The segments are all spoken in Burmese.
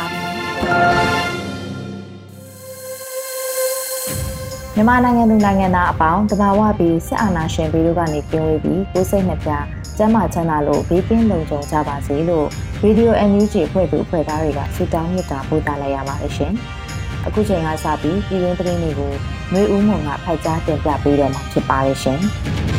ါပြီ မြန်မာနိုင်ငံသူနိုင်ငံသားအပေါင်းတဘာဝပြီးစစ်အာဏာရှင်ပြည်တို့ကနေကင်းဝေးပြီးကိုယ်စိတ်နှပြကျန်းမာချမ်းသာလို့ဘေးကင်းလုံခြုံကြပါစေလို့ Radio NUG ဖွဲ့သူဖွဲ့သားတွေကဆုတောင်းမေတ္တာပို့သလိုက်ရပါတယ်ရှင်။အခုချိန်ကစပြီးပြည်တွင်းသတင်းတွေကိုမျိုးဦးမုံကဖိုက်ကြားတင်ပြပေးတော့မှာဖြစ်ပါတယ်ရှင်။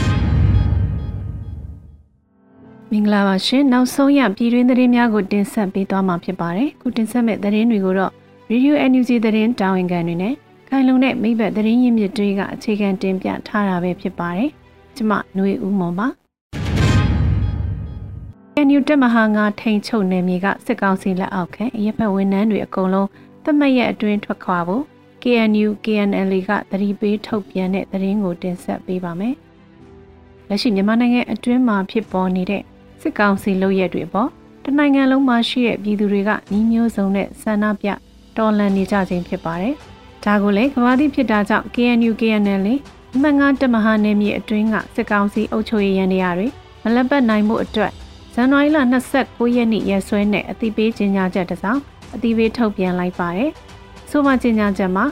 မင်္ဂလာပါရှင်နောက်ဆုံးရပြည်တွင်းသတင်းများကိုတင်ဆက်ပေးသွားမှာဖြစ်ပါတယ်ခုတင်ဆက်မဲ့သတင်းတွေကိုတော့ Radio NUG သတင်းတာဝန်ခံတွေနဲ့ခိုင်လုံတဲ့မိဘသတင်းရင်းမြစ်တွေကအခြေခံတင်ပြထားတာပဲဖြစ်ပါတယ်ကျမຫນွေဦးမွန်ပါကန်ယူတက်မဟာငါထိန်ချုပ်နယ်မြေကစစ်ကောင်စီလက်အောက်ခံရပ်ဖက်ဝန်ထမ်းတွေအကုန်လုံးသတ်မှတ်ရက်အတွင်းထွက်ခွာဖို့ KNU KNL ကသတိပေးထုတ်ပြန်တဲ့သတင်းကိုတင်ဆက်ပေးပါမယ်လက်ရှိမြန်မာနိုင်ငံအတွင်းမှာဖြစ်ပေါ်နေတဲ့ စစ်ကောင်စီလုပ်ရက်တွေပေါ့တနိုင်ငံလုံးမှာရှိတဲ့ပြည်သူတွေကညီမျိုးစုံနဲ့ဆန္ဒပြတော်လှန်နေကြခြင်းဖြစ်ပါတယ်။ဒါကိုလည်းကမ္ဘာတိဖြစ်တာကြောင့် KNU KNL အမှတ်၅တမဟာနယ်မြေအတွင်းကစစ်ကောင်စီအုပ်ချုပ်ရေးရန်တရားတွေမလက်ပတ်နိုင်မှုအတွက်ဇန်နဝါရီလ29ရက်နေ့ရက်စွဲနဲ့အတိပေးကြေညာချက်တစ်စောင်အတိပေးထုတ်ပြန်လိုက်ပါတယ်။ဆိုမှကြေညာချက်မှာ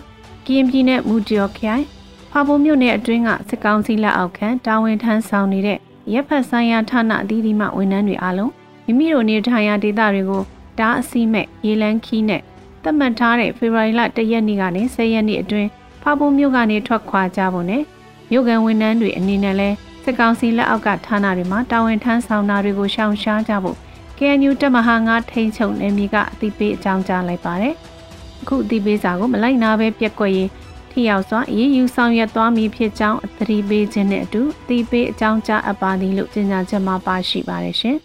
ကရင်ပြည်နယ်မူတျော်ခိုင်ဖာပုံမြို့နယ်အတွင်းကစစ်ကောင်စီလက်အောက်ခံတာဝန်ထမ်းဆောင်နေတဲ့ ရပ်ဖက်ဆိုင်ရာဌာနအသီးသီးမှဝန်ထမ်းတွေအားလုံးမိမိတို့နေထိုင်ရာဒေသတွေကိုဓာအစီမဲ့ရေလန်းခီးနဲ့သတ်မှတ်ထားတဲ့ဖေဖော်ဝါရီလ၁ရက်နေ့ကနေ၁၀ရက်နေ့အတွင်းဖားပုံမြို့ကနေထွက်ခွာကြဖို့နဲ့မြို့ကန်ဝန်ထမ်းတွေအနေနဲ့လဲစစ်ကောင်စီလက်အောက်ကဌာနတွေမှာတာဝန်ထမ်းဆောင်တာတွေကိုရှောင်ရှားကြဖို့ KNU တပ်မဟာ9ထိန်ချုပ်နယ်မြေကအသိပေးအကြောင်းကြားလိုက်ပါတယ်။အခုအသိပေးစာကိုမလိုက်နာပဲပြက်ကွက်ရေး ထိရောက်စွာအေးယူဆောင်ရွက်သွားမည်ဖြစ်ကြောင်းအသတိပေးခြင်းနဲ့အတူအသိပေးအကြောင်းကြားအပ်ပါသည်လို့ကြေညာချက်မှာပါရှိပါတယ်ရှင်။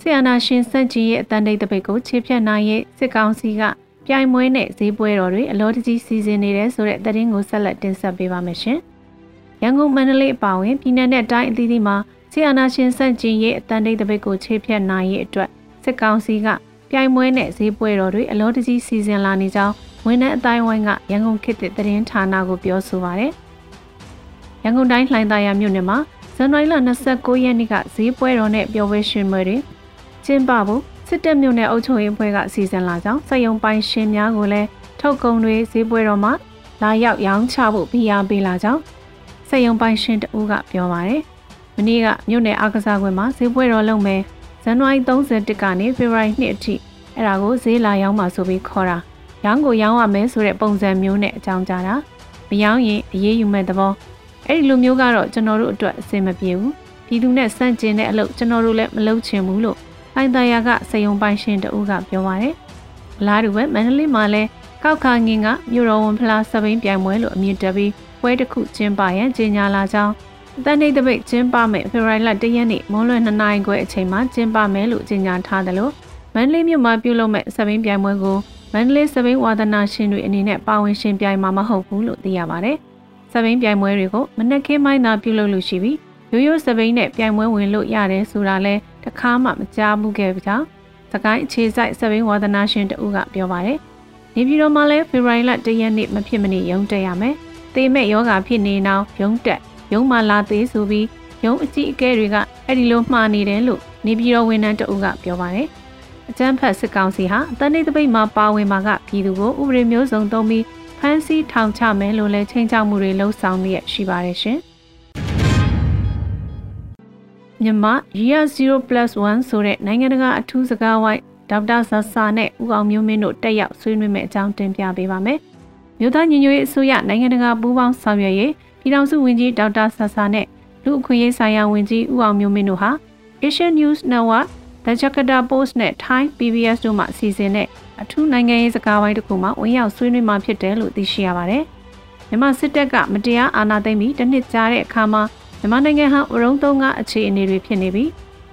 ဆီယနာရှင်စန့်ကြီးရဲ့အတန်တိတ်တပိတ်ကိုခြေဖြတ်နိုင်ရဲ့စစ်ကောင်စီကပြိုင်မွေးနဲ့ဈေးပွဲတော်တွေအလောတကြီးစီစဉ်နေတဲ့ဆိုတဲ့သတင်းကိုဆက်လက်တင်ဆက်ပေးပါမယ်ရှင်။ရန်ကုန်မန္တလေးအပါအဝင်ပြည်내နဲ့တိုင်းအသီးသီးမှာဆီယနာရှင်စန့်ကြီးရဲ့အတန်တိတ်တပိတ်ကိုခြေဖြတ်နိုင်ရဲ့အတွက်စစ်ကောင်စီကပြိုင်မွေးနဲ့ဈေးပွဲတော်တွေအလောတကြီးစီစဉ်လာနေကြောင်း ဝန်ထမ်းအတိုင်းဝိုင်းကရန်ကုန်ခေတ်သစ်သတင်းဌာနကိုပြောဆိုပါရယ်။ရန်ကုန်တိုင်းလှိုင်သာယာမြို့နယ်မှာဇန်နဝါရီလ29ရက်နေ့ကဈေးပွဲတော်နဲ့ပျော်ပွဲရှင်ပွဲတွေကျင်းပဖို့စစ်တပ်မြို့နယ်အုပ်ချုပ်ရေးအဖွဲ့ကစီစဉ်လာကြောင်းစက်ယုံပိုင်ရှင်များကိုလည်းထုတ်ကုန်တွေဈေးပွဲတော်မှာလာရောက်ရောင်းချဖို့ဖိအားပေးလာကြောင်းစက်ယုံပိုင်ရှင်တဦးကပြောပါရယ်။မနေ့ကမြို့နယ်အားကစားကွင်းမှာဈေးပွဲတော်လုပ်မယ်ဇန်နဝါရီ31ကနေဖေဖော်ဝါရီ2အထိအဲ့ဒါကိုဈေးလာရောင်းမှာဆိုပြီးခေါ်တာ ရောင်းကိုရောင်းရမယ်ဆိုတဲ့ပုံစံမျိုးနဲ့အကြောင်းကြားတာမရောင်းရင်အေးအေးယူမဲ့သဘောအဲ့ဒီလိုမျိုးကတော့ကျွန်တော်တို့အတွက်အဆင်မပြေဘူးပြည်သူနဲ့စန့်ကျင်တဲ့အလုပ်ကျွန်တော်တို့လည်းမလုပ်ချင်ဘူးလို့ဖိုင်တရာကစေယုံပိုင်ရှင်တဦးကပြောပါတယ်အလားတူပဲမန္တလေးမှာလည်းကောက်ခါငင်ကမြို့တော်ဝန်ဖလားစပိန်ပြိုင်ပွဲလို့အမည်တက်ပြီးပွဲတစ်ခုကျင်းပရန်ကြေညာလာကြောင်းအတန်းနေတပိတ်ကျင်းပမယ်ဖေဖော်ဝါရီလ၁ရက်နေ့မွန်းလွယ်2နာရီခွဲအချိန်မှာကျင်းပမယ်လို့ကြေညာထားတယ်လို့မန္တလေးမြို့မှာပြုလုပ်မဲ့စပိန်ပြိုင်ပွဲကို မန္တလေးစပိန်ဝါသနာရှင်တွေအနေနဲ့ပါဝင်ရှင်ပြိုင်မှာမဟုတ်ဘူးလို့သိရပါတယ်။စပိန်ပြိုင်ပွဲတွေကိုမနက်ခင်းပိုင်းသာပြုလုပ်လို့ရှိပြီးရိုးရိုးစပိန်နဲ့ပြိုင်ပွဲဝင်လို့ရတယ်ဆိုတာလဲတခါမှမကြားဘူးခဲ့ကြောင်းစကိုင်းအခြေစိုက်စပိန်ဝါသနာရှင်တဦးကပြောပါတယ်။နေပြည်တော်မှာလဲဖေဖော်ဝါရီလ၁ရက်နေ့မဖြစ်မနေရုံတက်ရမယ်။သေမဲ့ယောဂဖြစ်နေနောက်ရုံတက်ရုံမှာလာသေးဆိုပြီးရုံအကြီးအကဲတွေကအဲ့ဒီလိုမှားနေတယ်လို့နေပြည်တော်ဝန်ထမ်းတဦးကပြောပါတယ်။ အကြမ်းဖက်စစ်ကောင်စီဟာအတန်းနေတပိတ်မှာပါဝင်မှာကပြည်သူကိုဥပဒေမျိုးစုံသုံးပြီးဖမ်းဆီးထောင်ချမယ်လို့လည်းချိန်ချောက်မှုတွေလှုံ့ဆော်နေရရှိပါတယ်ရှင်။မြန်မာ Year 0+1 ဆိုတဲ့နိုင်ငံတကာအထူးစကားဝိုင်းဒေါက်တာဆာဆာနဲ့ဦးအောင်မျိုးမင်းတို့တက်ရောက်ဆွေးနွေးမယ့်အကြောင်းတင်ပြပေးပါမယ်။မြို့သားညီညွတ်ရေးအစိုးရနိုင်ငံတကာပူးပေါင်းဆောင်ရွက်ရေးပြည်ထောင်စုဝန်ကြီးဒေါက်တာဆာဆာနဲ့လူအခွင့်အရေးဆိုင်ရာဝန်ကြီးဦးအောင်မျိုးမင်းတို့ဟာ Asian News Network, The Jakarta Post နဲ့ Thai PBS တို့မှအစီအစဉ်နဲ့အထူးနိုင်ငံရေးစကားဝိုင်းတစ်ခုမှဝင်ရောက်ဆွေးနွေးမှဖြစ်တယ်လို့သိရှိရပါတယ်။မြန်မာစစ်တပ်ကမတရားအာဏာသိမ်းပြီးတစ်နှစ်ကြာတဲ့အခါမှာမြန်မာနိုင်ငံဟာဝရုံသုံးကအခြေအနေတွေဖြစ်နေပြီး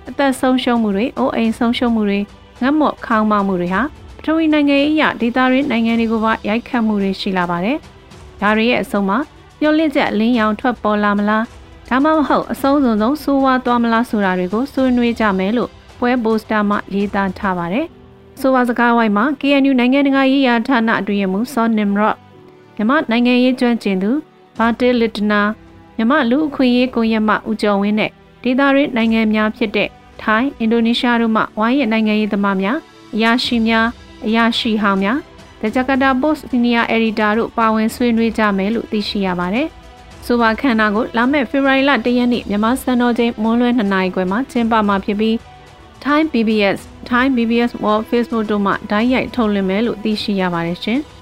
အသက်ဆုံးရှုံးမှုတွေအိုးအိမ်ဆုံးရှုံးမှုတွေငတ်မော့ခေါင်းမမှုတွေဟာပထဝီနိုင်ငံရေးအရဒေသရင်းနိုင်ငံတွေကိုပါရိုက်ခတ်မှုတွေရှိလာပါတယ်။ဒါတွေရဲ့အဆုံးမှာမျောလင့်ချက်အလင်းရောင်ထွက်ပေါ်လာမလားဒါမှမဟုတ်အဆုံးစုံဆုံးဆိုးဝါးသွားမလားဆိုတာတွေကိုဆွေးနွေးကြမယ်လို့ ပွဲပိုစတာမှာရေးသားထားပါတယ်။ဆိုပါစကားဝိုင်းမှာ KNU နိုင်ငံတကာရေးရာဌာနအတွင်းမှစောနင်ရော့မြမနိုင်ငံရေးကျွမ်းကျင်သူဘာတေလစ်တနာမြမလူအခွင့်ရေးကွန်ရက်မှဦးကျော်ဝင်းနဲ့ဒေသရင်းနိုင်ငံများဖြစ်တဲ့ထိုင်းအင်ဒိုနီးရှားတို့မှဝိုင်းရဲ့နိုင်ငံရေးသမားများအရာရှိများအရာရှိဟောင်းများ The Jakarta Post Senior Editor တို့ပါဝင်ဆွေးနွေးကြမယ်လို့သိရှိရပါတယ်။ဆိုပါခန္ဓာကိုလာမယ့်ဖေဖော်ဝါရီလ၁ရက်နေ့မြန်မာစံတော်ချိန်မွန်းလွဲ2နာရီခွဲမှာကျင်းပမှာဖြစ်ပြီး Thai PBS Thai PBS World Facebook တို့မှဓာတ်ရိုက်ထုတ်လွှင့်မယ်လို့သိရှိရပါတယ်ရှင်။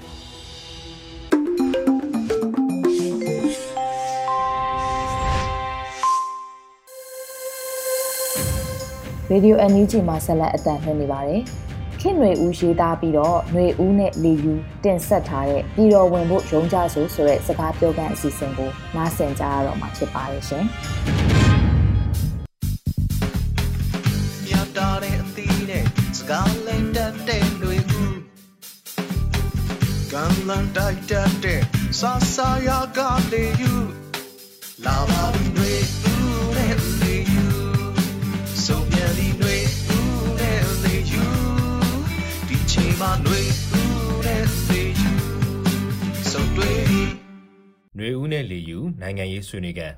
Radio NUG မှာဆက်လက်အသံလွှင့်နေပါတယ်။ခင်ရွေဦးရေးသားပြီးတော့ຫນွေဦးနဲ့လေယူတင်ဆက်ထားတဲ့ပြည်တော်ဝင်ဖို့ရုံးကြဆိုဆိုတဲ့စကားပြောခန့်အစီအစဉ်ကိုနားဆင်ကြရတော့မှာဖြစ်ပါတယ်ရှင်။ နဲ့စကားလေးတက်တဲ့တွေဦးကံလန်တိုက်တက်တဲ့ဆာဆာယာကလေးယူလာပါပြီတွေဦးနဲ့လေးယူဆုံးပြန်ဒီတွေဦးနဲ့လေးယူဒီချိန်မှာတွေဦးနဲ့လေးယူဆုံးတွေ့ပြီຫນွေဦးနဲ့လေယူနိုင်ငံရေးဆွေးနွေးကန်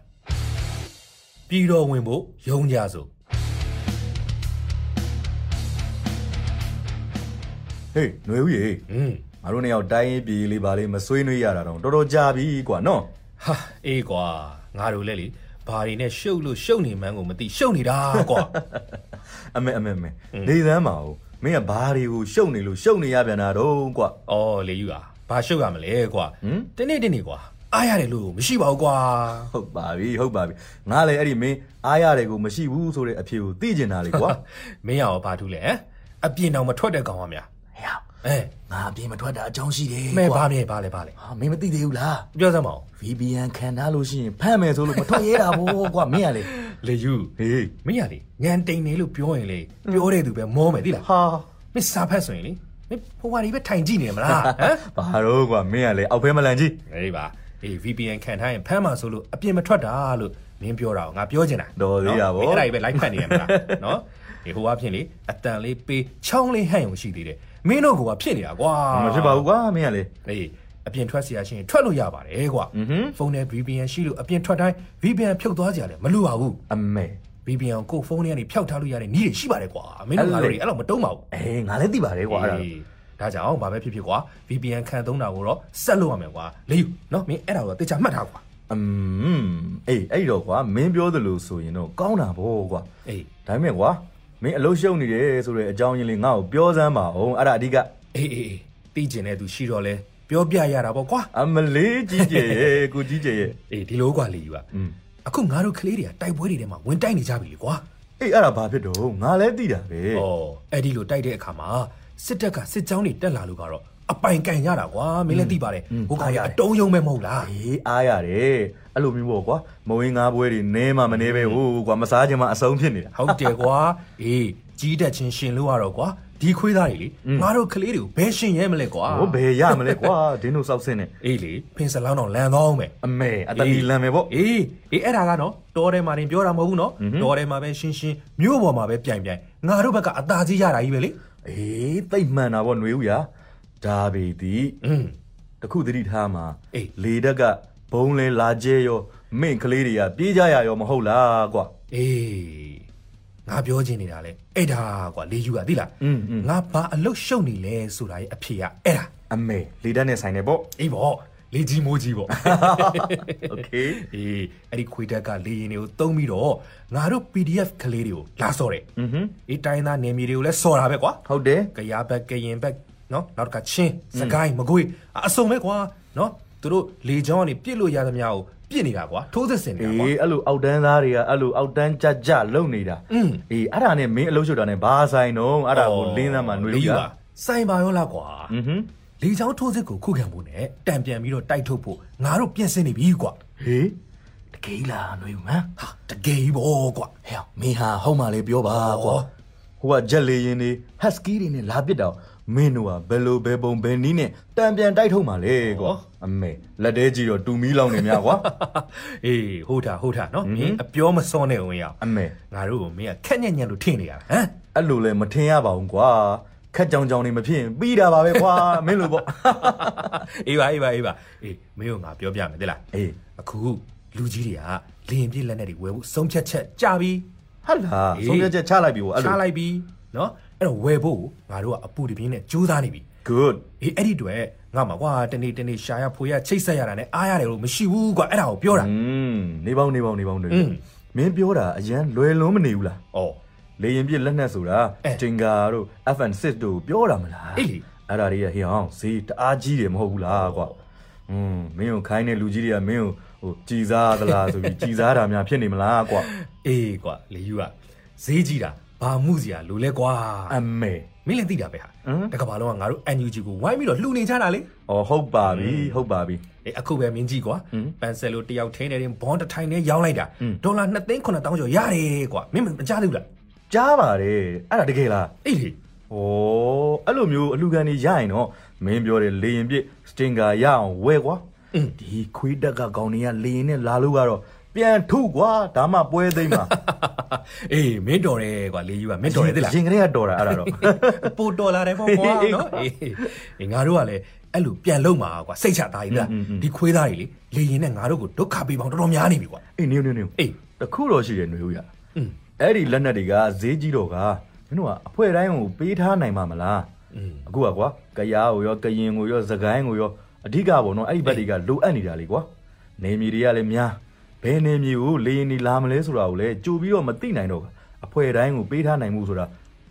ပြည်တော်ဝင်ဖို့ယုံကြစို့ ဟေးຫນွေဦးရေอืมငါတို့နှစ်ယောက်တိုင်းရင်ပြည်လေးပါလေးမဆွေးနွေးရတာတော့တော်တော်ကြာပြီကွာနော်ဟာအေးကွာငါတို့လည်းလေဘာတွေနဲ့ရှုပ်လို့ရှုပ်နေမှန်းကိုမသိရှုပ်နေတာကွာအမေအမေမေနေသမ်းပါဦးမင်းကဘာတွေကိုရှုပ်နေလို့ရှုပ်နေရပြန်တာတော့ကွာအော်လေယူဟာဘာရှုပ်ရမလဲကွာတနေ့တနေ့ကွာအားရတယ်လို့မရှိပါဘူးကွာဟုတ်ပါပြီဟုတ်ပါပြီငါလည်းအဲ့ဒီမင်းအားရတယ်ကိုမရှိဘူးဆိုတဲ့အဖြေကိုသိကျင်တာလေကွာမင်းရောဘာထူးလဲအပြင်တော်မထွက်တဲ့ကောင်ပါများ အဲငါအပြင်မထွက်တာအကြောင်းရှိတယ်မဲကွာဘာမြဲဘာလဲဘာလဲဟာမင်းမသိသေးဘူးလားပြောစမ်းမအောင် VPN ခံထားလို့ရှိရင်ဖမ်းမယ်ဆိုလို့မထွက်ရဲတာဘောကွာမင်းကလေလေယူဟေးမင်းရလေညံတိန်နေလို့ပြောရင်လေပြောတဲ့သူပဲမောမယ်သိလားဟာမင်းစားဖက်ဆိုရင်လေမင်းဘဝတွေပဲထိုင်ကြည့်နေမလားဟမ်ဘာတော့ကွာမင်းကလေအောက်ဖဲမလန်ကြီးအေးပါအေး VPN ခံထားရင်ဖမ်းမှာဆိုလို့အပြင်မထွက်တာလို့မင်းပြောတာကိုငါပြောချင်တာတော်သေးတာဗောမင်းအဲ့ဒါကြီးပဲ live ဖတ်နေရမလားနော်ဒီဟိုအဖြစ်လေအတန်လေးပေးချောင်းလေးဟန့်ရုံရှိသေးတယ် မင်းတို့ကဖြစ်နေတာကွာ မဖြစ်ပါဘူးကွာမင်းကလေ အေးအပြင်ထွက်เสียရှင်ထွက်လို့ရပါတယ်ကွာ อือหือ ဖုန်းထဲ VPN ရှိလို့အပြင်ထွက်တိုင်း VPN ဖြုတ်သွားကြတယ်မလိုပါဘူး အမေ VPN ကိုဖုန်းထဲကနေဖျောက်ထားလို့ရတဲ့နည်းတွေရှိပါတယ်ကွာမင်းတို့က အဲ့လေ လည်းအဲ့လိုမတုံးပါဘူး အေးငါလည်းသိပါတယ်ကွာအဲ့ဒါ အေးဒါကြောင့်ဘာပဲဖြစ်ဖြစ်ကွာ VPN ခံသုံးတာကိုတော့ဆက်လို့ရမယ်ကွာလေယူနော်မင်းအဲ့ဒါကိုတေချာမှတ်ထားကွာ อืมအေးအဲ့တော့ကွာမင်းပြောသလိုဆိုရင်တော့ကောင်းတာဗောကွာ အေး ဒါပေမဲ့ကွာ မင်းအလုံးရှုံနေတယ်ဆိုတဲ့အကြောင်းရင်းလေးငါ့ကိုပြောစမ်းပါအောင်အဲ့ဒါအဓိကအေးအေးသိကျင်တဲ့သူရှိတော့လဲပြောပြရတာပေါ့ကွာအမလေးကြီးကြီးရဲ့ကိုကြီးကြီးရဲ့အေးဒီလိုကွာလေကြီးပါအခုငါတို့ကလေးတွေကတိုက်ပွဲတွေထဲမှာဝင်တိုက်နေကြပြီလေကွာအေးအဲ့ဒါဘာဖြစ်တော့ငါလည်းသိတာပဲဩအဲ့ဒီလိုတိုက်တဲ့အခါမှာစစ်တပ်ကစစ်ကြောင်းတွေတက်လာလို့ကတော့အပိုင်ကန်ရတာကွာမင်းလည်းသိပါတယ်ဟိုခါရအတုံးယုံပဲမဟုတ်လားအေးအားရတယ် အဲ့လိုမျိုးပေါ့ကွာမဝင်းငါးပွဲတွေနဲမှမနေပဲဟိုကွာမစားခြင်းမှအဆုံးဖြစ်နေတာ ဟုတ်တယ်ကွာအေးကြီးတက်ချင်းရှင်လို့ရတော့ကွာဒီခွေးသားတွေလေငါတို့ကလေးတွေကိုဘယ်ရှင်ရဲမလဲကွာ ဟိုဘယ်ရမလဲကွာဒင်းတို့စောက်စင်းနေ အေးလေဖင်စလောင်းတော့လန်တော့မယ် အမေအတလီလမ်းမယ်ပေါ့ အေးအေးအဲ့ဒါကနော်တော်ထဲမှာတင်ပြောတာမဟုတ်ဘူးနော် ဟွန်းဟွန်း တော်ထဲမှာပဲရှင်းရှင်းမြို့ပေါ်မှာပဲပြိုင်ပြိုင်ငါတို့ဘက်ကအသာကြီးရတာကြီးပဲလေ အေးသိပ်မှန်တာပေါ့ຫນွေဦးရဒါပေသည် อืม တခုသတိထားမှာ အေး လေတက်က ဘုံလဲလာကျဲရောမင့်ကလေးတွေကပြေးကြရရောမဟုတ်လားကွာ အေးငါပြောချင်နေတာလေအဲ့ဒါကွာလေယူကသိလား อืมอืม ငါဘာအလုတ်ရှုပ်နေလဲဆိုတာရဲ့အဖြေကအဲ့ဒါ အမေလေတက်နဲ့ဆိုင်နေပေါ့ အေးပေါ့ လေကြီးမိုးကြီးပေါ့ โอเค အေးအဲ့ဒီခွေတက်ကလေရင်တွေကိုတုံးပြီးတော့ငါတို့ PDF ကလေးတွေကိုလာစော်တယ် อือฮึ အေးတိုင်းသားနေမြေတွေကိုလည်းစော်တာပဲကွာ ဟုတ်တယ် ကရားဘက်ကရင်ဘက်နော်နောက်တစ်ခါချင်းစကိုင်းမကွေးအစုံပဲကွာနော် သူတို့လေချောင်းကနေပြစ်လို့ရသမျှကိုပြစ်နေတာကွာထိုးစစ်ဆင်နေတာကွာအေးအဲ့လိုအောက်တန်းသားတွေကအဲ့လိုအောက်တန်းကြကြလုံနေတာအေးအဲ့ဒါနဲ့မင်းအလုပ်ချုပ်တာနဲ့ဘာဆိုင်တော့အဲ့ဒါကိုလင်းသမ်းမှနှွေးပြီးပါဆိုင်ပါရောလားကွာอือဟึလေချောင်းထိုးစစ်ကိုခုခံဖို့နဲ့တံပြန်ပြီးတော့တိုက်ထုတ်ဖို့ငါတို့ပြင်ဆင်နေပြီကွာဟေးတကယ်လားနှွေးမန်းဟာတကယ်ဘောကွာဟဲ့မင်းဟာဟုတ်မှလေပြောပါကွာဟိုကဂျက်လေရင်တွေဟတ်စကီတွေနဲ့လာပစ်တော့ မင်းတို့ကဘယ်လိုဘယ်ပုံဘယ်နည်းနဲ့တံပြန်တိုက်ထုတ်မှလေကွာအမေလက်သေးကြီးတော့တူမီလောင်နေများကွာအေးဟုတ်တာဟုတ်တာနော်မင်းအပြောမစောနဲ့ဝင်ရအောင်အမေငါတို့ကိုမင်းကခက်ညက်ညက်လို့ထင်နေရတာဟမ်အဲ့လိုလဲမထင်ရပါဘူးကွာခက်ကြောင်ကြောင်နေမဖြစ်ရင်ပြီးတာပါပဲကွာမင်းလိုပေါ့အေးပါအေးပါအေးပါအေးမင်းတို့ငါပြောပြမယ်တိလားအေးအခုလူကြီးတွေကလင်းပြစ်လက်နဲ့တွေဝယ်ဖို့ဆုံးဖြတ်ချက်ကြပြီဟာလားအေးဆုံးဖြတ်ချက်ချလိုက်ပြီဗောအဲ့ချလိုလိုက်ပြီနော် အဲ့တော့ဝယ်ဖို့ငါတို့ကအပူတပြင်းနဲ့ကြိုးစားနေပြီ good အေးအဲ့ဒီအတွေ့ငါမှာကွာတနေ့တနေ့ရှာရဖွေရချိတ်ဆက်ရတာနဲ့အားရတယ်လို့မရှိဘူးကွာအဲ့ဒါကိုပြောတာ อืมနေပေါင်းနေပေါင်းနေပေါင်းနေ อืม မင်းပြောတာအရန်လွယ်လုံးမနေဘူးလား ဩ လေရင်ပြစ်လက်နက်ဆိုတာ အဲ ဂျင်ဂါတို့ FN6 တို့ပြောတာမလား အေးလေ အဲ့ဒါတွေကဟေးအောင်ဈေးတအားကြီးတယ်မဟုတ်ဘူးလားကွာอืมမင်းကိုခိုင်းတဲ့လူကြီးတွေကမင်းကိုဟိုကြည်စားသလားဆိုပြီးကြည်စားတာများဖြစ်နေမလားကွာ အေးကွာလေယူကဈေးကြီးတာ ဘာမှုစရာလိုလဲကွာအမေမင်းလည်းသိတာပဲဟာဟမ်တကဘာလုံးကငါတို့ NUG ကိုဝိုင်းပြီးတော့လှူနေကြတာလေဩဟုတ်ပါပြီဟုတ်ပါပြီအေးအခုပဲမင်းကြီးကွာဟမ်ပန်ဆယ်လိုတယောက်ထင်းနေတယ်ဘွန်တစ်ထိုင်နဲ့ရောင်းလိုက်တာဟမ်ဒေါ်လာ2သိန်း9000ကျော်ရတယ်ကွာမင်းမကြားသေးဘူးလားကြားပါတယ်အဲ့ဒါတကယ်လားအေးလေဩအဲ့လိုမျိုးအလူကန်ကြီးရရင်တော့မင်းပြောတယ်လေရင်ပြစ်စတင်ဂါရအောင်ဝဲကွာအင်းဒီခွေးတက်ကကောင်တွေကလေရင်နဲ့လာလို့ကတော့ ပြန်ထုကွာဒါမှပွဲသိမ်းမှာအေးမင်းတော်တယ်ကွာလေးကြီးကမင်းတော်တယ်သိလားရှင်ကလေးကတော်တာအဲ့ဒါတော့ပိုတော်လာတယ်ပေါ့ကွာနော်အေးငါတို့ကလည်းအဲ့လိုပြန်လုံမှာကွာစိတ်ချသားကြီးလားဒီခွေးသားကြီးလေလေရင်နဲ့ငါတို့ကိုဒုက္ခပေးပေါင်းတော်တော်များနေပြီကွာအေးနေနေနေအေးတခုတော့ရှိတယ်ຫນွေဦးရအဲ့ဒီလက်နက်တွေကဈေးကြီးတော့ကမင်းတို့ကအဖွဲတိုင်းကိုပေးထားနိုင်မှာမလားအခုကကွာကရားကိုရောကရင်ကိုရောသကိုင်းကိုရောအဓိကပေါ့နော်အဲ့ဒီဘက်တွေကလိုအပ်နေတာလေကွာနေမီတွေကလည်းများ ဘယ်နေမြေကိုလေရင်နေလာမလဲဆိုတာကိုလည်းကြိုပြီးတော့မသိနိုင်တော့ဘူးအဖွဲတိုင်းကိုပေးထားနိုင်မှုဆိုတာ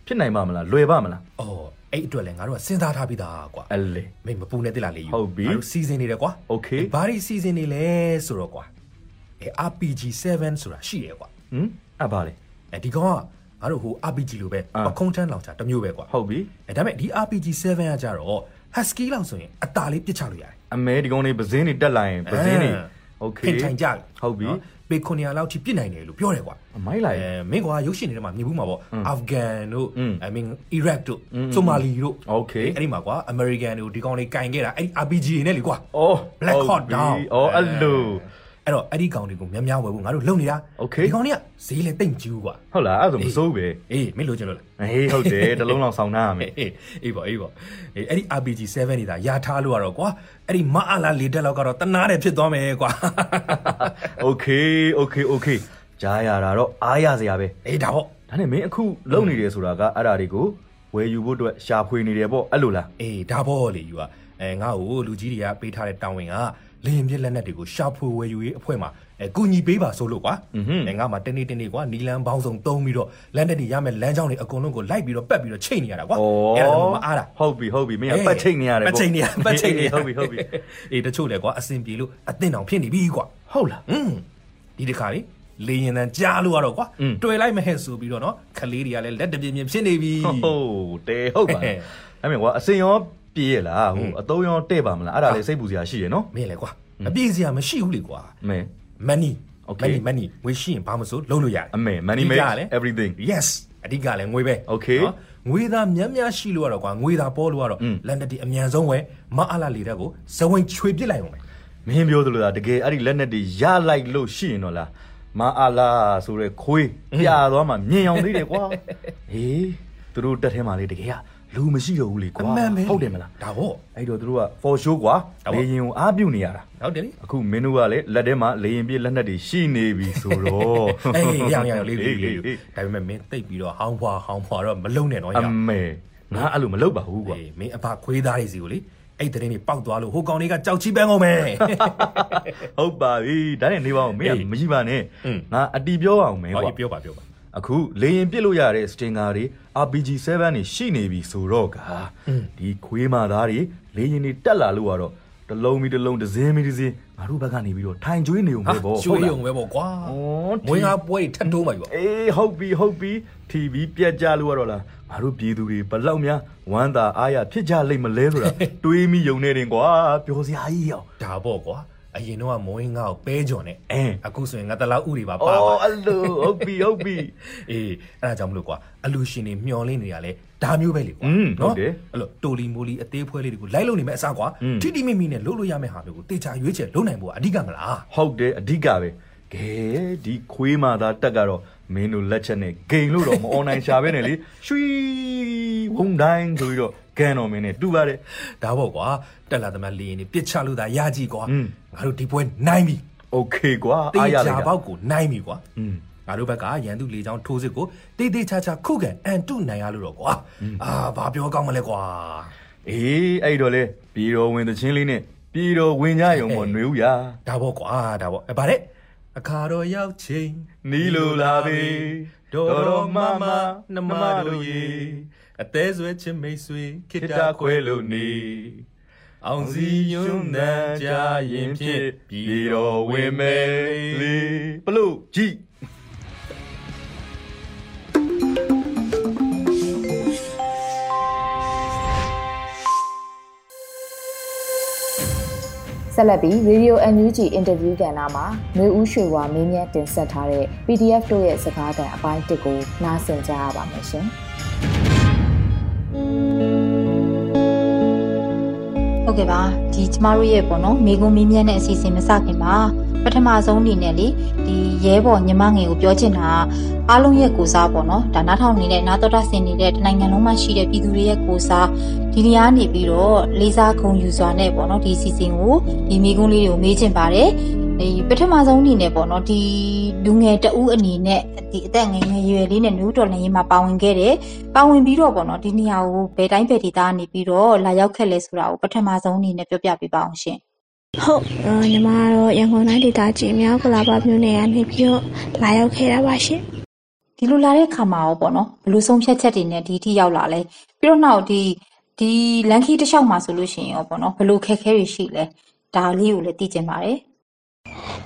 ဖြစ်နိုင်ပါမလားလွယ်ပါမလား အော်အဲ့အတွက်လည်းငါတို့ကစဉ်းစားထားပြီးသားကွာ အဲ့လေ မင်းမပူနဲ့တိလားလေယူ ဟုတ်ပြီ ငါတို့စီစဉ်နေတယ်ကွာ Okay ဘာတွေစီစဉ်နေလဲဆိုတော့ကွာအဲ RPG 7ဆိုတာရှိတယ်ကွာ ဟမ်အပါလေ အဲဒီကောင်ကငါတို့ဟို RPG လိုပဲ အာ ပခုံးထမ်းလောင်ချာတစ်မျိုးပဲကွာ ဟုတ်ပြီ အဲဒါပေမဲ့ဒီ RPG 7ကကြတော့ Husky လောက်ဆိုရင်အตาလေးပြစ်ချလို့ရတယ် အမဲဒီကောင်လေးပဇင်းတွေတက်လာရင်ပဇင်းတွေ အာ โอเค ဖင်ထိုင်ကြ ဟုတ်ပြီ နော်ပေ900လောက်ထိပြစ်နိုင်တယ်လို့ပြောတယ်ကွာ အမိုက်လိုက် အဲမင်းကွာရုပ်ရှင်တွေထဲမှာမြင်ဘူးမှာပေါ့အာဖဂန်တို့ อืม အမင်းအီရတ်တို့ อืม ဆိုမာလီတို့ โอเค အဲ့ဒီမှာကွာအမေရိကန်တို့ဒီကောင်လေးကင်ခဲ့တာအဲ့ဒီ RPG တွေနဲ့လေကွာ အော် Black Hawk ဟုတ်ပြီ Down အော်အဲ့လို အဲ့တော့အဲ့ဒီကောင်တွေကိုများများဝယ်ဖို့ငါတို့လုပ်နေတာ Okay ဒီကောင်တွေကဈေးလည်းတိတ်မကြည့်ဘူးကွာ ဟုတ်လားအဲ့ဒါဆိုမစိုးပဲ အေးမင်းလိုချင်လို့လား အေးဟုတ်တယ်တစ်လုံးလောက်ဆောင်းထားရမယ် အေးအေးပေါ့အေးပေါ့အေးအဲ့ဒီ RPG 7နေတာရာထားလို့ရတော့ကွာအဲ့ဒီမအားလာလေတက်လောက်ကတော့တနာတယ်ဖြစ်သွားမယ်ကွာ โอเคโอเคโอเคကြားရတာတော့အားရစရာပဲ အေးဒါပေါ့ ဒါနဲ့မင်းအခုလုံနေတယ်ဆိုတာကအဲ့ဒါတွေကိုဝယ်ယူဖို့အတွက်ရှာဖွေနေတယ်ပေါ့အဲ့လိုလား အေးဒါပေါ့လေယူอ่ะအဲငါ့ကိုလူကြီးတွေကပေးထားတဲ့တောင်းဝင်က လေရင်ပြစ်လက်နက်တွေကိုရှာဖွေဝယ်ယူရေးအဖွဲ့မှာအဲကူညီပေးပါဆိုလို့ကွာအဲငါမှတနေ့တနေ့ကွာနီလန်ဘောင်းဆောင်သုံးပြီးတော့လက်နက်တွေရမယ်လမ်းကြောင်းတွေအကုန်လုံးကိုလိုက်ပြီးတော့ပတ်ပြီးတော့ချိန်နေရတာကွာအဲဒါတော့မအားတာဟုတ်ပြီဟုတ်ပြီမင်းကပတ်ချိန်နေရတယ်ပတ်ချိန်နေရပတ်ချိန်နေဟုတ်ပြီဟုတ်ပြီအေးတချို့လေကွာအစင်ပြေလို့အသင့်တောင်ဖြစ်နေပြီကွာဟုတ်လားอืมဒီတခါလေလေရင်တန်ကြားလို့ရတော့ကွာတွေ့လိုက်မဟဲ့ဆိုပြီးတော့နော်ခလေးတွေကလည်းလက်တပြင်းပြင်းဖြစ်နေပြီဟုတ်တဲဟုတ်ပါအဲ့မြင်ကွာအစင်ရော ပြေးရလားဟိုအသုံးရောတဲ့ပါမလားအဲ့ဒါလေစိတ်ပူစရာရှိရနော်မင်းလေကွာအပြည့်စရာမရှိဘူးလေကွာအမေ money Okay. money money ငွေရှိရင်ဘာမစိုးလုံးလို့ရတယ်အမေ money အဓိ make ကလေ everything yes အဓိကလည်းငွေပဲ Okay. နော်ငွေသားများများရှိလို့ရတော့ကွာငွေသားပေါ်လို့ရတော့อืมလက်နက်တီအမြန်ဆုံးဝယ်မအားလာလေတဲ့ကိုဇဝင်ချွေပစ်လိုက်အောင်ပဲမင်းပြောသလိုလားတကယ်အဲ့ဒီလက်နက်တွေရလိုက်လို့ရှိရင်တော့လားမအားလားဆိုရဲခွေးပြာသွားမှမြင်အောင်သေးတယ်ကွာဟေးသူတို့တက်ထဲမှာလေတကယ်က လူမရှိတော့ဘူးလေကွာအမှန်ပဲဟုတ်တယ်မလားဒါပေါ့အဲ့တော့သူတို့က for show ကွာဟုတ်ပါလေရင်ကိုအားပြုတ်နေရတာဟုတ်တယ်လေအခုမင်းတို့ကလည်းလက်ထဲမှာလေရင်ပြည့်လက်နက်တွေရှိနေပြီဆိုတော့အေးရအောင်ရအောင်လေးလေးလေးအေးအေးဒါပေမဲ့မင်းတိတ်ပြီးတော့ဟောင်းဖွာဟောင်းဖွာတော့မလုံနဲ့တော့ရအမေငါအဲ့လိုမလုပ်ပါဘူးကွာအေးမင်းအဖခွေးသားတွေစီကိုလေအဲ့တဲ့နေပေါက်သွားလို့ဟိုကောင်လေးကကြောက်ချီပန်းကုန်မယ်ဟုတ်ပါပြီဒါနဲ့နေပါအောင်မင်းကအေးမကြီးပါနဲ့อืมငါအတီးပြောအောင်မယ်ဟောကွာပြောပါပြောပါ အခုလေရင်ပြစ်လို့ရတဲ့စတင်ကာတွေ RPG7 တွေရှိနေပြီဆိုတော့ကဒီခွေးမာသားတွေလေရင်တွေတက်လာလို့ကတော့တစ်လုံးပြီးတစ်လုံးတစ်စင်းပြီးတစ်စင်းငါတို့ဘက်ကနေပြီးတော့ထိုင်ကျွေးနေုံဟာပဲပေါ့ကျွေးရုံပဲပေါ့ကွာဩမွေးငါပွဲထတ်တိုးမှာပြီပေါ့အေးဟုတ်ပြီဟုတ်ပြီ TV ပြက်ကြလို့ကတော့လားငါတို့ပြည်သူတွေဘလောက်များဝမ်းသာအားရဖြစ်ကြလိမ့်မလဲဆိုတာတွေးမိယုံနေတယ်ကွာပြောစရာကြီးရောဒါပေါ့ကွာ အရင်တော့မိုးရင်ငါ့ကိုပဲကြော်နေအခုဆိုရင်ငါတလောက်ဥတွေပါပါအော်အလိုဟုတ်ပြီဟုတ်ပြီအေးအဲ့ဒါကြောင့်မလို့ကွာအလူရှင်တွေမျောလင်းနေရလဲဒါမျိုးပဲလေကွာနော်အဲ့လိုတိုလီမိုလီအသေးဖွဲလေးတွေကိုလိုက်လုံနေမဲ့အစားကွာထိတိမိမိနဲ့လှုပ်လို့ရမဲ့ဟာမျိုးကိုတေချာရွေးချယ်လုံနိုင်ဖို့အဓိကမလားဟုတ်တယ်အဓိကပဲကဲဒီခွေးမာသာတက်ကတော့ မင်းတို့လက်ချက်နဲ့ဂိမ်းလို့တော့မအွန်လိုင်းရှာပဲနဲ့လေရွှီဝုံတိုင်းဆိုပြီးတော့ကန်တော်မင်းနဲ့တူပါတယ် ဒါပေါ့ကွာတက်လာသမားလေရင်တွေပြစ်ချလို့သာရကြည့်ကွာ อืม ငါတို့ဒီပွဲနိုင်ပြီ โอเคကွာ တေ အားရ ချာ လိုက်တာ ပေါက်ကိုနိုင်ပြီကွာ อืม ငါတို့ဘက်ကရန်သူလေချောင်းထိုးစစ်ကိုတေးသေးချာချာခုခံအန်တုနိုင်ရလို့တော့ကွာအာဘာပြောကောင်းမလဲကွာ အေးအဲ့တော့လေပြည်တော်ဝင်သချင်းလေးနဲ့ပြည်တော်ဝင်ကြရုံပေါ့ຫນွေဦးရာ ဒါပေါ့ကွာဒါပေါ့အဲဗါတဲ့ အခါတော့ရောက်ချိန်နီးလိုလာပြီဒေါ်တော်မမနှမတို့ရေအသေးဆွဲချစ်မိတ်ဆွေခိတ္တခွဲလို့နေအောင်စီယွန်းနံကြရင်ဖြင့်ပြည်တော်ဝင်မယ်လေဘလို့ကြည့် ဆက်လက်ပြီး Radio NUG interview ကဏ္ဍမှာမျိုးဦးရွှေဝါမင်းမြတ်တင်ဆက်ထားတဲ့ PDF တို့ရဲ့စကားသံအပိုင်း1ကိုနားဆင်ကြရပါမယ်ရှင်ဟုတ်ကဲ့ပါဒီကျမတို့ရဲ့ပေါ့နော်မိကုံမင်းမြတ်တဲ့အစီအစဉ်မစခင်ပါ ပထမဆုံးအနေနဲ့လေဒီရဲဘော်ညီမငယ်ကိုပြောချင်တာကအားလုံးရဲ့ကိုစားပေါ့နော်ဒါနားထောင်နေတဲ့နာတော်တာဆင်နေတဲ့တနိုင်ငံလုံးမှာရှိတဲ့ပြည်သူတွေရဲ့ကိုစားဒီနေရာနေပြီးတော့လေးစားဂုဏ်ယူစွာနဲ့ပေါ့နော်ဒီအစီအစဉ်ကိုဒီမိကုံလေးတွေကိုမေးချင်ပါတယ်ဒီပထမဆုံးအနေနဲ့ပေါ့နော်ဒီလူငယ်တဦးအနေနဲ့ဒီအသက်ငယ်ငယ်ရွယ်လေးနဲ့နူးတော်လည်းရင်မှာပါဝင်ခဲ့တယ်ပါဝင်ပြီးတော့ပေါ့နော်ဒီနေရာကိုဘယ်တိုင်းဘယ်ဒေသကနေပြီးတော့လာရောက်ခဲ့လဲဆိုတာကိုပထမဆုံးအနေနဲ့ပြောပြပေးပါအောင်ရှင် ဟုတ်အော်ညီမကတော့ရန်ကုန်တိုင်းဒေသကြီးမြောက်ကလာပါမြို့နယ်ကနေပြီးတော့လာရောက်ခဲ့တာပါရှင်ဒီလိုလာတဲ့ခါမှာရောပေါ့နော်ဘယ်လိုဆုံးဖြတ်ချက်တွေနဲ့ဒီအထိရောက်လာလဲပြီးတော့နောက်ဒီဒီလန်ခီတစ်လျှောက်မှာဆိုလို့ရှိရင်ရောပေါ့နော်ဘယ်လိုခက်ခဲတွေရှိလဲဒါလေးကိုလည်းသိချင်ပါတယ်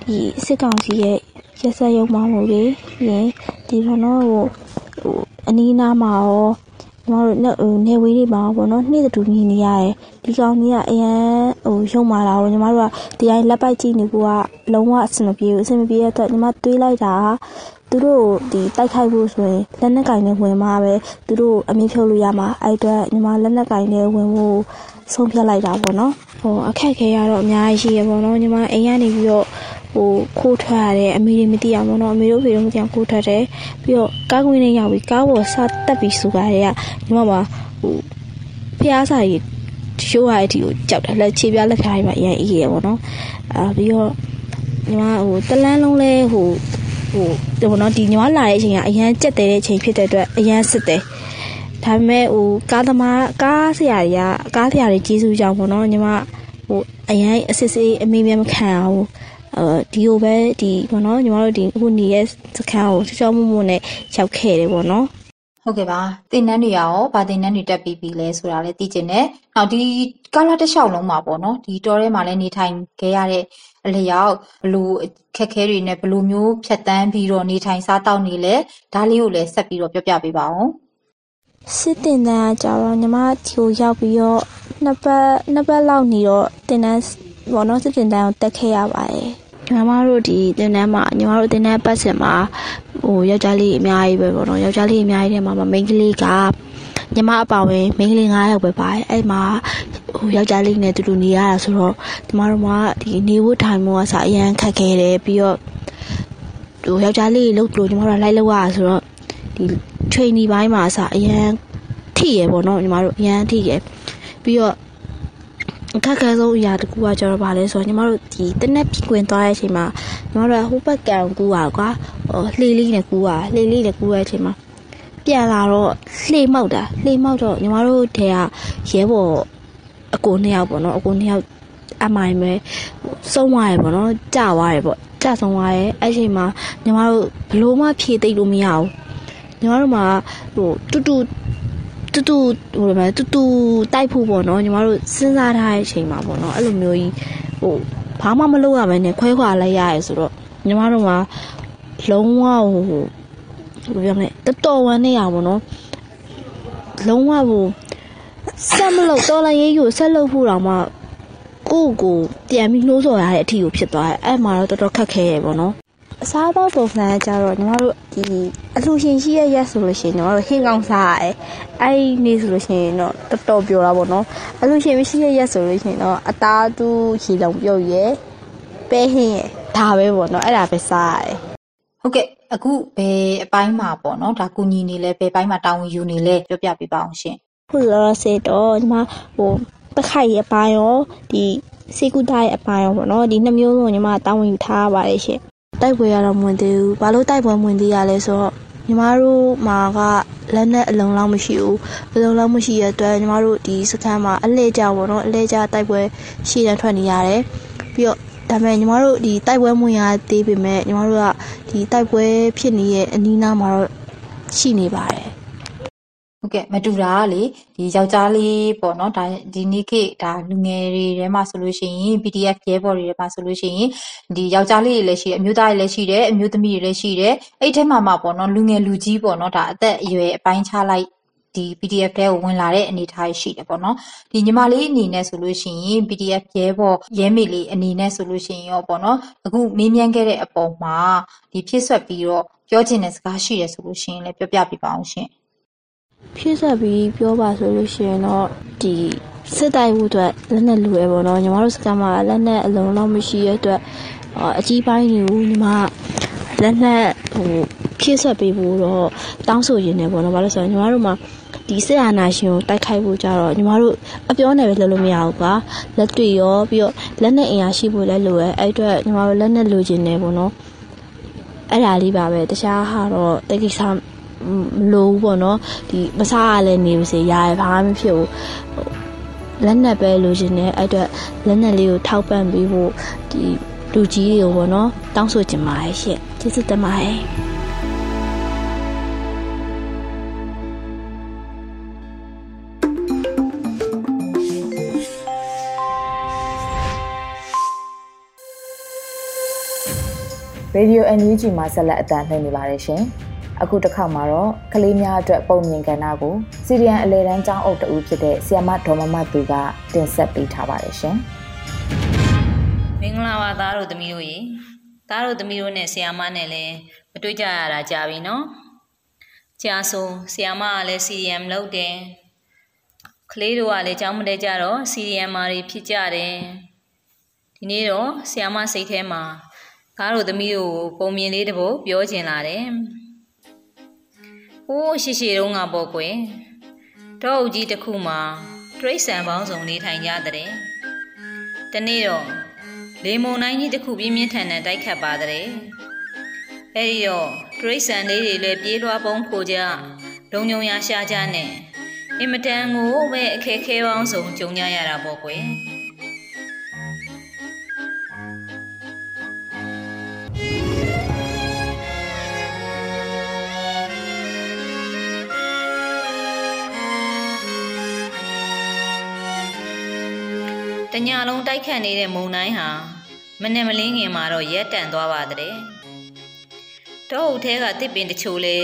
ဒီစစ်ကောင်စီရဲ့ရက်စက်ရုံမှမှုတွေပြီးရင်ဒီဘောနော်ဟိုဟိုအနီးနားမှာရော ညီမတို့နေဟိုနေဝေးတွေမှာရောပေါ့နော်နေ့တူမြင်နေရတယ်ဒီကောင်ကြီးကအရန်ဟိုရုံမာလာတော့ညီမတို့ကတရားလက်ပိုက်ကြည့်နေကူကလုံးဝအဆင်မပြေဘူးအဆင်မပြေတဲ့အတွက်ညီမတွေးလိုက်တာကသူတို့ဒီတိုက်ခိုက်ဖို့ဆိုရင်လက်နက်ကင်နဲ့ဝင်မှာပဲသူတို့အမြင့်ဖြုတ်လို့ရမှာအဲ့အတွက်ညီမလက်နက်ကင်နဲ့ဝင်ဖို့ဆုံးဖြတ်လိုက်တာပေါ့နော်ဟိုအခက်ခဲရတော့အများကြီးရှိရပေါ့နော်ညီမအိမ်ကနေပြီးတော့ ဟိုခိုးထွက်ရတယ်အမေတွေမသိအောင်ပေါ့နော်အမေတို့ဖေတို့မသိအောင်ခိုးထွက်တယ်ပြီးတော့ကားကွင်းနဲ့ရောက်ပြီးကားပေါ်စတက်ပြီးစူကားတွေကညီမမှာဟိုဖျားစာကြီးရှိုးရတဲ့အထိကိုကြောက်တယ်လက်ခြေပြားလက်ဖျားတွေပါအရင်အေးရပေါ့နော်အာပြီးတော့ညီမဟိုတလန်းလုံးလဲဟိုဟိုဒီပေါ့နော်ဒီညီမလာတဲ့အချိန်ကအရန်ကြက်တဲ့အချိန်ဖြစ်တဲ့အတွက်အရန်စစ်တယ်ဒါပေမဲ့ဟိုကားသမားကားဆရာတွေကကားဆရာတွေကျေးဇူးကြောင့်ပေါ့နော်ညီမဟိုအရန်အစစ်စစ်အမေးမြမခံအောင်အဲ ဒီကိုပဲဒီပေါ့နော်ညီမတို့ဒီအခုနေရဲ့စခန်းကိုချောချောမှုမှုနဲ့ရောက်ခဲ့တယ်ပေါ့နော်ဟုတ်ကဲ့ပါတင်နန်းတွေရောဗာတင်နန်းတွေတက်ပြီးပြီလဲဆိုတာလည်းသိချင်တယ်နောက်ဒီကာလာတစ်လျှောက်လုံးမှာပေါ့နော်ဒီတောထဲမှာလည်းနေထိုင်ခဲ့ရတဲ့အလျောက်ဘလို့ခက်ခဲတွေနဲ့ဘလို့မျိုးဖြတ်တန်းပြီးတော့နေထိုင်စားတောက်နေလဲဒါလေးကိုလည်းဆက်ပြီးတော့ပြောပြပေးပါဦးစစ်တင်တန်းကကြတော့ညီမဒီကိုရောက်ပြီးတော့နှစ်ပတ်နှစ်ပတ်လောက်နေတော့တင်တန်း ဘောနော်စစ်တင်တန်းကိုတက်ခဲ့ရပါတယ်ညီမတို့ဒီတင်တန်းမှာညီမတို့တင်တန်းပတ်စင်မှာဟိုယောက်ျားလေးအများကြီးပဲပေါ့နော်ယောက်ျားလေးအများကြီးထဲမှာမိန်းကလေးကညီမအပါဝင်မိန်းကလေး9ယောက်ပဲပါတယ်အဲ့မှာဟိုယောက်ျားလေးနဲ့တူတူနေရတာဆိုတော့ညီမတို့ကဒီနေဖို့ထိုင်ဖို့ကစားအရန်ခက်ခဲတယ်ပြီးတော့ဟိုယောက်ျားလေးလှုပ်လို့ညီမတို့ကလိုက်လောက်ရဆိုတော့ဒီ training ဘိုင်းမှာအစားအရန်ထိရပေါ့နော်ညီမတို့အရန်ထိရပြီးတော့ အခက်ခဲဆုံးအရာတစ်ခုကကျတော့ဗာလဲဆိုတော့ညီမတို့ဒီတနက်ပြကွင်သွားတဲ့အချိန်မှာညီမတို့ကဟိုဘက်ကံကူတာကွာဟိုလှေလေးနဲ့ကူတာလှေလေးနဲ့ကူတဲ့အချိန်မှာပြန်လာတော့လှေမောက်တာလှေမောက်တော့ညီမတို့ထဲကရဲဘော်အကိုနှစ်ယောက်ပေါ့နော်အကိုနှစ်ယောက်အမိုင်ပဲဆုံးသွားရပေါ့နော်ကြာသွားရပေါ့ကြာဆုံးသွားရဲအဲ့ချိန်မှာညီမတို့ဘလို့မှဖြေသိပ်လို့မရဘူးညီမတို့မှာဟိုတူတူ တူတူဟိုလိုမျိုးတူတူတိုက်ဖို့ပေါ့နော်ညီမတို့စဉ်းစားထားတဲ့အချိန်မှာပေါ့နော်အဲ့လိုမျိုးကြီးဟိုဘာမှမလုပ်ရဘဲနဲ့ခွဲခွာလိုက်ရရဲဆိုတော့ညီမတို့မှာလုံးဝဟိုဘယ်လိုပြောမလဲတော်တော်ဝမ်းနေရပါတော့လုံးဝဟိုဆက်မလို့တော်လည်းရေးကိုဆက်လုပ်ဖို့တော့မှကိုယ့်ကိုပြန်ပြီးနှိုးဆော်ရတဲ့အထီကိုဖြစ်သွားတယ်အဲ့မှာတော့တော်တော်ခက်ခဲရပေါ့နော် အစားအသောက်ပုံစံကကြတော့ညီမတို့ဒီအလှရှင်ရှိရဲ့ရက်ဆိုလို့ရှိရင်ညီမတို့ဟင်းကောင်းစားရတယ်အဲ့ဒီနေ့ဆိုလို့ရှိရင်တော့တော်တော်ပြောတာပေါ့နော်အလှရှင်မရှိရဲ့ရက်ဆိုလို့ရှိရင်တော့အသားတူရေလုံးပြုတ်ရဲပဲဟင်းရဲဒါပဲပေါ့နော်အဲ့ဒါပဲစားရတယ်ဟုတ်ကဲ့အခုဘယ်အပိုင်းမှာပေါ့နော်ဒါကူညီနေလဲဘယ်ပိုင်းမှာတာဝန်ယူနေလဲပြောပြပေးပါအောင်ရှင်ခုလောလောဆယ်တော့ဒီမှာဟိုပခိုက်ရဲ့အပိုင်းရောဒီစေကူတာရဲ့အပိုင်းရောပေါ့နော်ဒီနှစ်မျိုးလုံးညီမတာဝန်ယူထားရပါတယ်ရှင် တိုက်ပွဲရတော့မဝင်သေးဘူးဘာလို့တိုက်ပွဲမဝင်သေးရလဲဆိုတော့ညီမတို့မှာကလက်နဲ့အလုံးလောက်မရှိဘူးအလုံးလောက်မရှိရတဲ့အတွက်ညီမတို့ဒီစခန်းမှာအလဲကြပေါ့နော်အလဲကြတိုက်ပွဲရှေ့တန်းထွက်နေရတယ်ပြီးတော့ဒါပေမဲ့ညီမတို့ဒီတိုက်ပွဲမဝင်ရသေးပေမဲ့ညီမတို့ကဒီတိုက်ပွဲဖြစ်နေရဲ့အနီးနားမှာတော့ရှိနေပါတယ် ဟုတ်ကဲ့မတူတာကလေဒီယောက်ျားလေးပေါ့နော်ဒါဒီနေ့ခေတ်ဒါလူငယ်တွေထဲမှာဆိုလို့ရှိရင် PDF ရဲဘော်တွေထဲမှာဆိုလို့ရှိရင်ဒီယောက်ျားလေးတွေလည်းရှိတယ်အမျိုးသားတွေလည်းရှိတယ်အမျိုးသမီးတွေလည်းရှိတယ်အဲ့ထဲမှာမှာပေါ့နော်လူငယ်လူကြီးပေါ့နော်ဒါအသက်အရွယ်အပိုင်းခြားလိုက်ဒီ PDF တဲကိုဝင်လာတဲ့အနေအထားရှိတယ်ပေါ့နော်ဒီညီမလေးအနေနဲ့ဆိုလို့ရှိရင် PDF ရဲဘော်ရဲမေလေးအနေနဲ့ဆိုလို့ရှိရင်ရောပေါ့နော်အခုမေးမြန်းခဲ့တဲ့အပေါ်မှာဒီဖြစ်ဆွက်ပြီးတော့ပြောချင်တဲ့စကားရှိတယ်ဆိုလို့ရှိရင်လည်းပြောပြပြပါအောင်ရှင် ဖြည့်ဆက်ပြီးပြောပါဆိုလို့ရှိရင်တော့ဒီစစ်တိုက်မှုအတွက်လက်နဲ့လူရပေါ့နော်ညီမတို့စကမ်းမှာလက်နဲ့အလုံးလောက်မရှိရတဲ့အတွက်အာအကြီးပိုင်းတွေကိုညီမလက်နဲ့ဟိုဖြည့်ဆက်ပေးဖို့တော့တောင်းဆိုရင်းနေပေါ့နော်ဘာလို့ဆိုတော့ညီမတို့မှာဒီစစ်အာဏာရှင်ကိုတိုက်ခိုက်ဖို့ကြတော့ညီမတို့အပြောနဲ့ပဲလုပ်လို့မရဘူးကွာလက်တွေ့ရောပြီးတော့လက်နဲ့အင်အားရှိဖို့လည်းလိုရဲအဲ့အတွက်ညီမတို့လက်နဲ့လိုချင်နေပေါ့နော်အဲ့ဒါလေးပါပဲတခြားဟာတော့တကိစ္စ မလို့ဘူးပေါ့နော်ဒီမစားရလဲနေပါစေရရဘာမှမဖြစ်ဘူးဟိုလက်နက်ပဲလိုချင်တယ်အဲ့အတွက်လက်နက်လေးကိုထောက်ပံ့ပေးဖို့ဒီလူကြီးတွေကိုပေါ့နော်တောင်းဆိုချင်ပါတယ်ရှင့်ကျေးဇူးတင်ပါတယ်ရေဒီယို NUG မှာဆက်လက်အသံလှည့်နေပါတယ်ရှင်။ အခုတစ်ခါမှာတော့ကလေးများအတွက်ပုံမြင်ကဏ္ဍကိုစီရီယန်အလဲတန်းကျောင်းအုပ်တဦးဖြစ်တဲ့ဆီယမဒေါ်မမသူကတင်ဆက်ပေးထားပါတယ်ရှင်မင်္ဂလာပါသားတို့သမီးတို့ရေသားတို့သမီးတို့နဲ့ဆီယာမနဲ့လည်းမတွေ့ကြရတာကြာပြီနော်ကြာဆိုဆီယာမကလည်း CDM လုပ်တယ်ကလေးတို့ကလည်းကြောင်းမတဲကြတော့ CDM မာတွေဖြစ်ကြတယ်ဒီနေ့တော့ဆီယာမစိတ်ထဲမှာသားတို့သမီးတို့ကိုပုံမြင်လေးတစ်ပုဒ်ပြောချင်လာတယ် ဟိုးရှိရှိတုန်းကပေါ့ကွယ်တော့အုပ်ကြီးတစ်ခုမှာတရိတ်ဆန်ပေါင်းစုံနေထိုင်ကြတဲ့တနေ့တော့လေမုန်တိုင်းကြီးတစ်ခုပြင်းပြင်းထန်ထန်တိုက်ခတ်ပါတဲ့။အဲဒီတော့တရိတ်ဆန်လေးတွေလည်းပြေးလွှားပုံခိုကြလုံုံရရှာကြနဲ့အင်မတန်ကိုပဲအခက်ခဲပေါင်းစုံကြုံကြရတာပေါ့ကွယ်။ တညာလုံးတိုက်ခတ်နေတဲ့မုံတိုင်းဟာမနဲ့မလင်းခင်မှာတော့ရက်တန့်သွားပါတဲ့။တောအုပ်ထဲကတစ်ပင်တချို့လဲ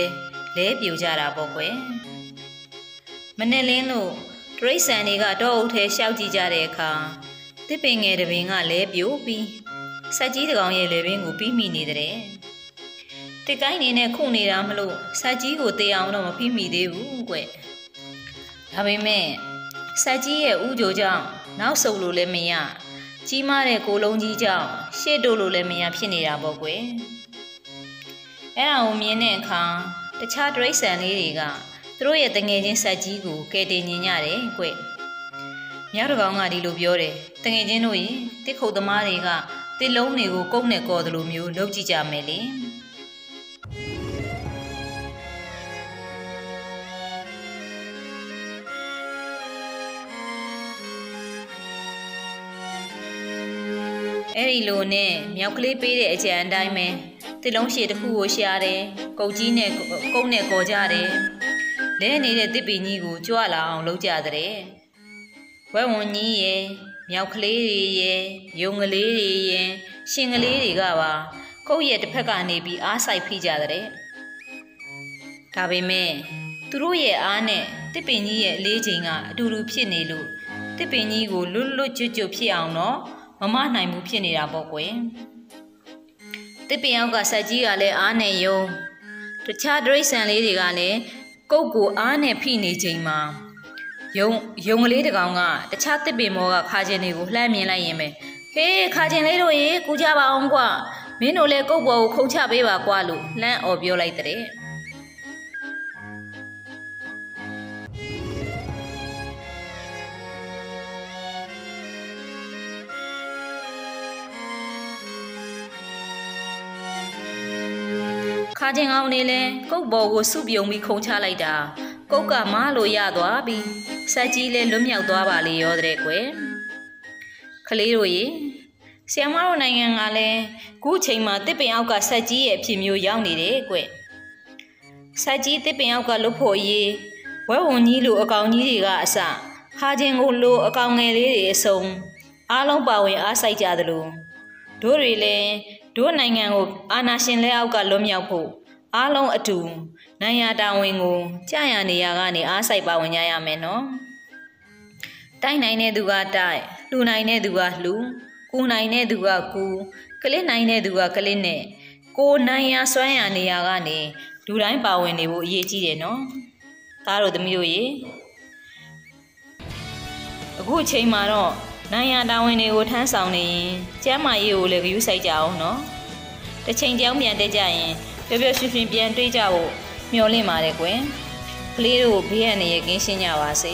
လဲပြူကြတာပေါ့ကွယ်။မနဲ့လင်းလို့တရိတ်ဆန်တွေကတောအုပ်ထဲရှောက်ကြည့်ကြတဲ့အခါတစ်ပင်ငယ်တစ်ပင်ကလဲပြူပြီးဆက်ကြီးတကောင်ရဲ့လေပင်ကိုပြီးမိနေတဲ့။တစ်ကိုင်းနေနဲ့ခုနေတာမလို့ဆက်ကြီးကိုတေးအောင်တော့မပြီးမိသေးဘူးကွ။ဒါပေမဲ့ဆက်ကြီးရဲ့ဥကြိုကြောင့် နောက်ဆုပ်လို့လည်းမရကြီးမားတဲ့ကိုလုံးကြီးကြောင့်ရှေ့တို့လို့လည်းမရဖြစ်နေတာပေါ့ကွယ်အဲ့ဒါကိုမြင်တဲ့အခါတခြားတရိတ်ဆန်လေးတွေကသူတို့ရဲ့တငယ်ချင်းဆက်ကြီးကိုကဲတင်ညင်ကြတယ်ကွမြောက်တကောင်ကဒီလိုပြောတယ်တငယ်ချင်းတို့ရေတစ်ခုတ်သမားတွေကတစ်လုံးတွေကိုကုတ်နဲ့ကော်တယ်လို့မျိုးလုပ်ကြည့်ကြမယ်လေ အဲ့ဒီလိုနဲ့မြောက်ကလေးပေးတဲ့အကြံအတိုင်းပဲတစ်လုံးရှည်တစ်ခုကိုရှာတယ်ကုတ်ကြီးနဲ့ကုတ်နဲ့ကော်ကြတယ်လဲနေတဲ့တစ်ပင်ကြီးကိုကြွလာအောင်လုပ်ကြတဲ့ဝဲဝန်ကြီးရဲ့မြောက်ကလေးတွေရဲ့ယုံကလေးတွေရဲ့ရှင်ကလေးတွေကပါကုတ်ရဲ့တစ်ဖက်ကနေပြီးအားဆိုင်ဖိကြတဲ့ဒါပေမဲ့သူတို့ရဲ့အားနဲ့တစ်ပင်ကြီးရဲ့အလေးချိန်ကအတူတူဖြစ်နေလို့တစ်ပင်ကြီးကိုလွတ်လွတ်ကျွတ်ကျွတ်ဖြစ်အောင်တော့ မမနိုင်ဘူးဖြစ်နေတာပေါ့ကွယ်တစ်ပင်အောက်ကဆက်ကြီးကလည်းအားနဲ့ယုံတခြားဒရိษံလေးတွေကလည်းကုတ်ကိုအားနဲ့ဖိနေချိန်မှာယုံယုံကလေးတကောင်ကတခြားတစ်ပင်မောကခါကျင်တွေကိုလှမ်းမြင်လိုက်ရင်ပဲဟေးခါကျင်လေးတို့ရေကူကြပါအောင်ကွာမင်းတို့လည်းကုတ်ပေါ်ကိုခုတ်ချပေးပါကွာလို့လှမ်းអော်ပြောလိုက်တဲ့ ခါချင်းအောင်နေလဲကုတ်ပေါ်ကိုစုပြုံပြီးခုံချလိုက်တာကုတ်ကမားလို့ရသွားပြီဆက်ကြီးလဲလွတ်မြောက်သွားပါလေရောတဲ့ကွယ်ကလေးတို့ရေဆီယမတို့နိုင်ငံကလည်းခုချိန်မှာတစ်ပင်အောက်ကဆက်ကြီးရဲ့အဖြစ်မျိုးရောက်နေတယ်ကွဆက်ကြီးတစ်ပင်အောက်ကလွတ်ဖို့ရေးဝဲဝန်ကြီးလိုအကောင်ကြီးတွေကအစခါချင်းကိုလိုအကောင်ငယ်လေးတွေအစုံအားလုံးပါဝင်အားစိုက်ကြသလိုတို့တွေလည်း တို့နိုင်ငံကိုအာဏာရှင်လက်အောက်ကလွတ်မြောက်ဖို့အားလုံးအတူနိုင်ရာတာဝန်ကိုကြာရနေရကနေအားစိုက်ပါဝင်ကြရမယ်နော်တိုက်နိုင်တဲ့သူကတိုက်လှူနိုင်တဲ့သူကလှူကူနိုင်တဲ့သူကကူကလစ်နိုင်တဲ့သူကကလစ်နဲ့ကိုနိုင်ရာစွမ်းရနေရကနေလူတိုင်းပါဝင်နေဖို့အရေးကြီးတယ်နော်သားတို့သမီးတို့ရေအခုအချိန်မှာတော့ နိုင်ရတာဝန်တွေကိုထမ်းဆောင်နေရင်ကျမ်းမာရေးကိုလည်းဂရုစိုက်ကြအောင်နော်တစ်ချိန်ကြောင်းပြန်တက်ကြရင်ပျော်ပျော်ရွှင်ရွှင်ပြန်တွေးကြဖို့မျှော်လင့်ပါတယ်ကွယ်ကလေးတို့ဘေးရန်နေရကင်းရှင်းကြပါစေ